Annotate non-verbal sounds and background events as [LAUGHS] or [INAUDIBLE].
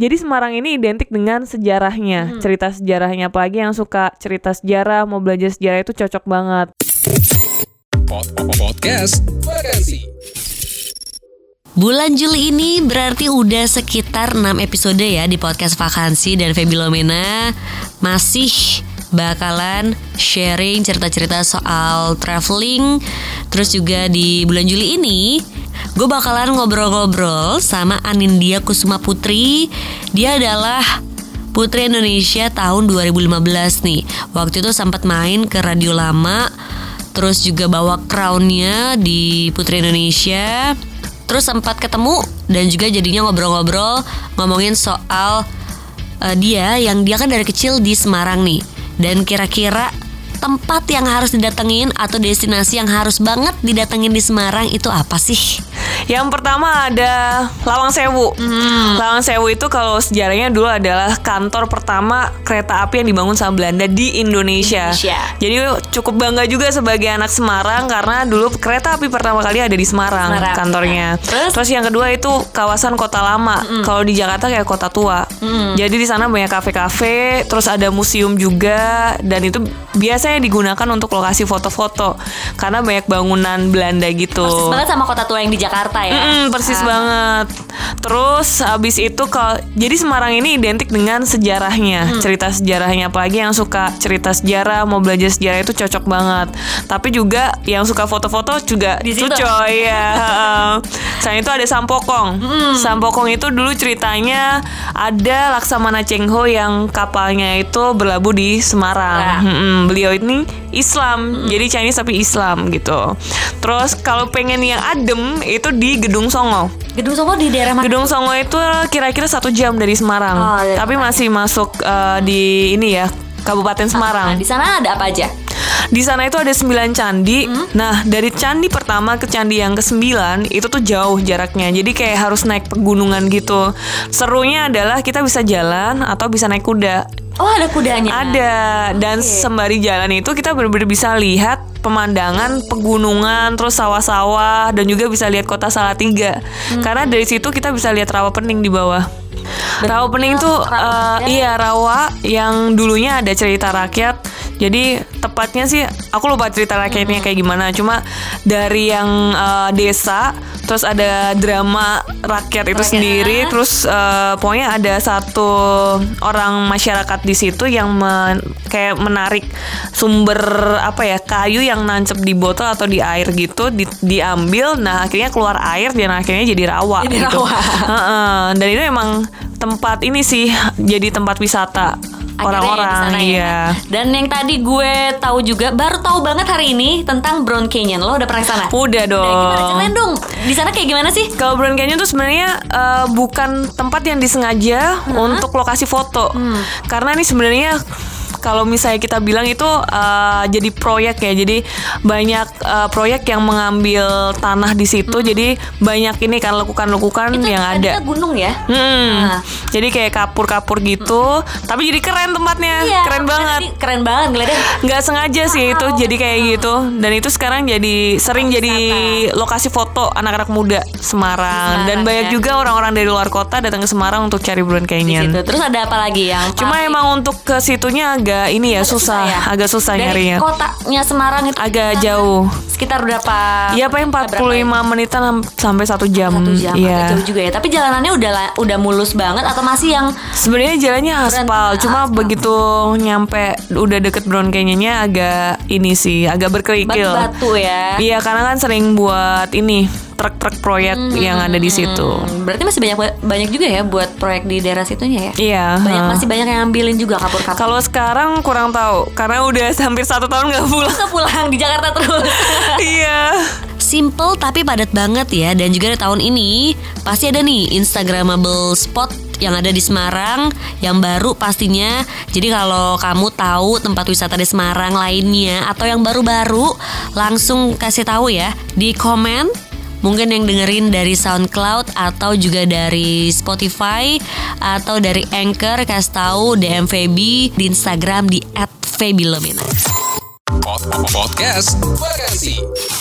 jadi Semarang ini identik dengan sejarahnya, Hmm. cerita sejarahnya. Apalagi yang suka cerita sejarah, mau belajar sejarah itu cocok banget. Podcast Vakansi. Bulan Juli ini berarti udah sekitar 6 episode ya di podcast vakansi dan Feby Lomena masih bakalan sharing cerita-cerita soal traveling. Terus juga di bulan Juli ini gue bakalan ngobrol-ngobrol sama Anindya Kusuma Putri. Dia adalah Putri Indonesia tahun 2015 nih. Waktu itu sempat main ke Radio Lama, terus juga bawa crownnya di Putri Indonesia. Terus sempat ketemu dan juga jadinya ngobrol-ngobrol ngomongin soal eh, dia yang dia kan dari kecil di Semarang nih. Dan kira-kira tempat yang harus didatengin atau destinasi yang harus banget didatengin di Semarang itu apa sih? Yang pertama ada Lawang Sewu. Hmm. Lawang Sewu itu kalau sejarahnya dulu adalah kantor pertama kereta api yang dibangun sama Belanda di Indonesia. Indonesia. Jadi cukup bangga juga sebagai anak Semarang karena dulu kereta api pertama kali ada di Semarang, Semarang. kantornya. Terus? yang kedua itu kawasan kota lama. Kalau di Jakarta kayak kota tua. Jadi di sana banyak kafe-kafe, terus ada museum juga dan itu biasanya digunakan untuk lokasi foto-foto karena banyak bangunan Belanda gitu. Persis banget sama kota tua yang di Jakarta ya. Mm-mm, persis Ah. banget. Terus abis itu kalau jadi Semarang ini identik dengan sejarahnya, Hmm. cerita sejarahnya apalagi yang suka cerita sejarah, mau belajar sejarah itu cocok banget. Tapi juga yang suka foto-foto juga Di situ. cocok ya. Selain itu ada Sampokong. Hmm. Sampokong itu dulu ceritanya ada Laksamana Chengho yang kapalnya itu berlabuh di Semarang. Nah. Mm-mm, beliau ini Islam, jadi Chinese tapi Islam gitu. Terus kalau pengen yang adem itu di Gedung Songo. Gedung Songo di daerah mana? Gedung Songo itu kira-kira satu jam dari Semarang, Oh, dari tapi masih masuk eh, di ini ya Kabupaten Nah, Semarang. di sana ada apa aja? Di sana itu ada 9 candi. Hmm? Nah, dari candi pertama ke candi yang ke-9 itu tuh jauh jaraknya. Jadi kayak harus naik pegunungan gitu. Serunya adalah kita bisa jalan atau bisa naik kuda. Oh, ada kudanya. Ada dan Oke. sembari jalan itu kita benar-benar bisa lihat pemandangan pegunungan terus sawah-sawah dan juga bisa lihat kota Salatiga. Hmm. Karena dari situ kita bisa lihat rawa pening di bawah. Rawa pening tuh rawa eh, iya rawa yang dulunya ada cerita rakyat. Jadi tepatnya sih aku lupa cerita rakyatnya kayak gimana. Cuma dari yang eh, desa terus ada drama rakyat itu Rakyat. sendiri terus eh, pokoknya ada satu orang masyarakat di situ yang men- kayak menarik sumber apa ya kayu yang nancep di botol atau di air gitu di- diambil nah akhirnya keluar air dan akhirnya jadi rawa Jadi gitu rawa. Dan itu emang tempat ini sih jadi tempat wisata orang-orang ya sana ya. iya Dan yang tadi gue tahu juga baru tahu banget hari ini tentang Brown Canyon. Lo udah pernah ke sana? udah dong Udah, gimana ceritain dong. Di sana kayak gimana sih? Kalau Brown Canyon tuh sebenarnya eh, bukan tempat yang disengaja untuk lokasi foto. Karena ini sebenarnya kalau misalnya kita bilang itu eh, jadi proyek ya. Jadi banyak eh, proyek yang mengambil tanah di situ. Jadi banyak ini kan lekukan-lekukan yang ada. gunung ya? Hmm. Nah. Jadi kayak kapur-kapur gitu, tapi jadi keren tempatnya, Iya, keren banget. sih, Keren banget ngeliatnya. nggak sengaja sih itu jadi kayak gitu dan itu sekarang jadi sering jadi lokasi foto anak-anak muda Semarang, Semarang, dan banyak ya. juga orang-orang dari luar kota datang ke Semarang untuk cari Canyon. situ. Terus ada apa lagi yang Cuma paling- emang untuk ke situnya agak ini ya susah, ya? agak susah Dari nyarinya. kotanya Semarang itu Agak jauh. Sekitar berapa? Iya paling berapa 45 menitan sam- sampai satu jam. Satu jam, Iya. agak jauh juga ya. Tapi jalanannya udah udah mulus banget atau masih yang Sebenarnya jalannya aspal, cuma aspal. begitu nyampe udah deket Brown Canyonnya agak ini sih, agak berkerikil. batu-batu ya? Iya, karena kan sering buat ini truk-truk proyek yang ada di situ. Hmm, berarti masih banyak banyak juga ya buat proyek di daerah situnya ya? Iya. Banyak ha. masih banyak yang ambilin juga kapur-kapur. Kalau sekarang kurang tahu, karena udah [LAUGHS] hampir satu tahun nggak pulang. Masa pulang di Jakarta terus. [LAUGHS] iya. Simple tapi padat banget ya Dan juga di tahun ini Pasti ada nih Instagramable spot yang ada di Semarang yang baru pastinya. Jadi kalau kamu tahu tempat wisata di Semarang lainnya atau yang baru-baru langsung kasih tahu ya di komen Mungkin yang dengerin dari SoundCloud atau juga dari Spotify atau dari Anchor kasih tahu DM Feby di Instagram di @febilomena. Podcast Vakansi.